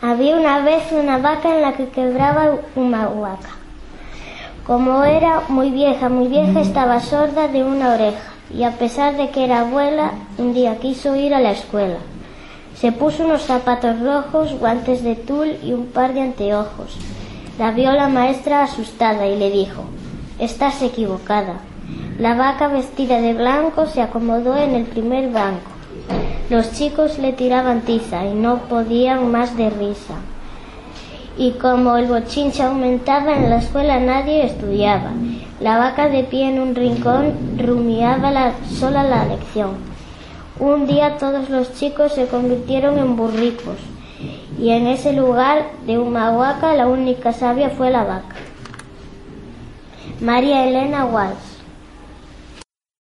Había una vez una vaca en la que quebraba una vaca. Como era muy vieja, muy vieja, estaba sorda de una oreja y a pesar de que era abuela, un día quiso ir a la escuela. Se puso unos zapatos rojos, guantes de tul y un par de anteojos. La vio la maestra asustada y le dijo, Estás equivocada. La vaca vestida de blanco se acomodó en el primer banco. Los chicos le tiraban tiza y no podían más de risa. Y como el bochinche aumentaba en la escuela nadie estudiaba. La vaca de pie en un rincón rumiaba la, sola la lección. Un día todos los chicos se convirtieron en burricos y en ese lugar de una huaca la única sabia fue la vaca. María Elena Walsh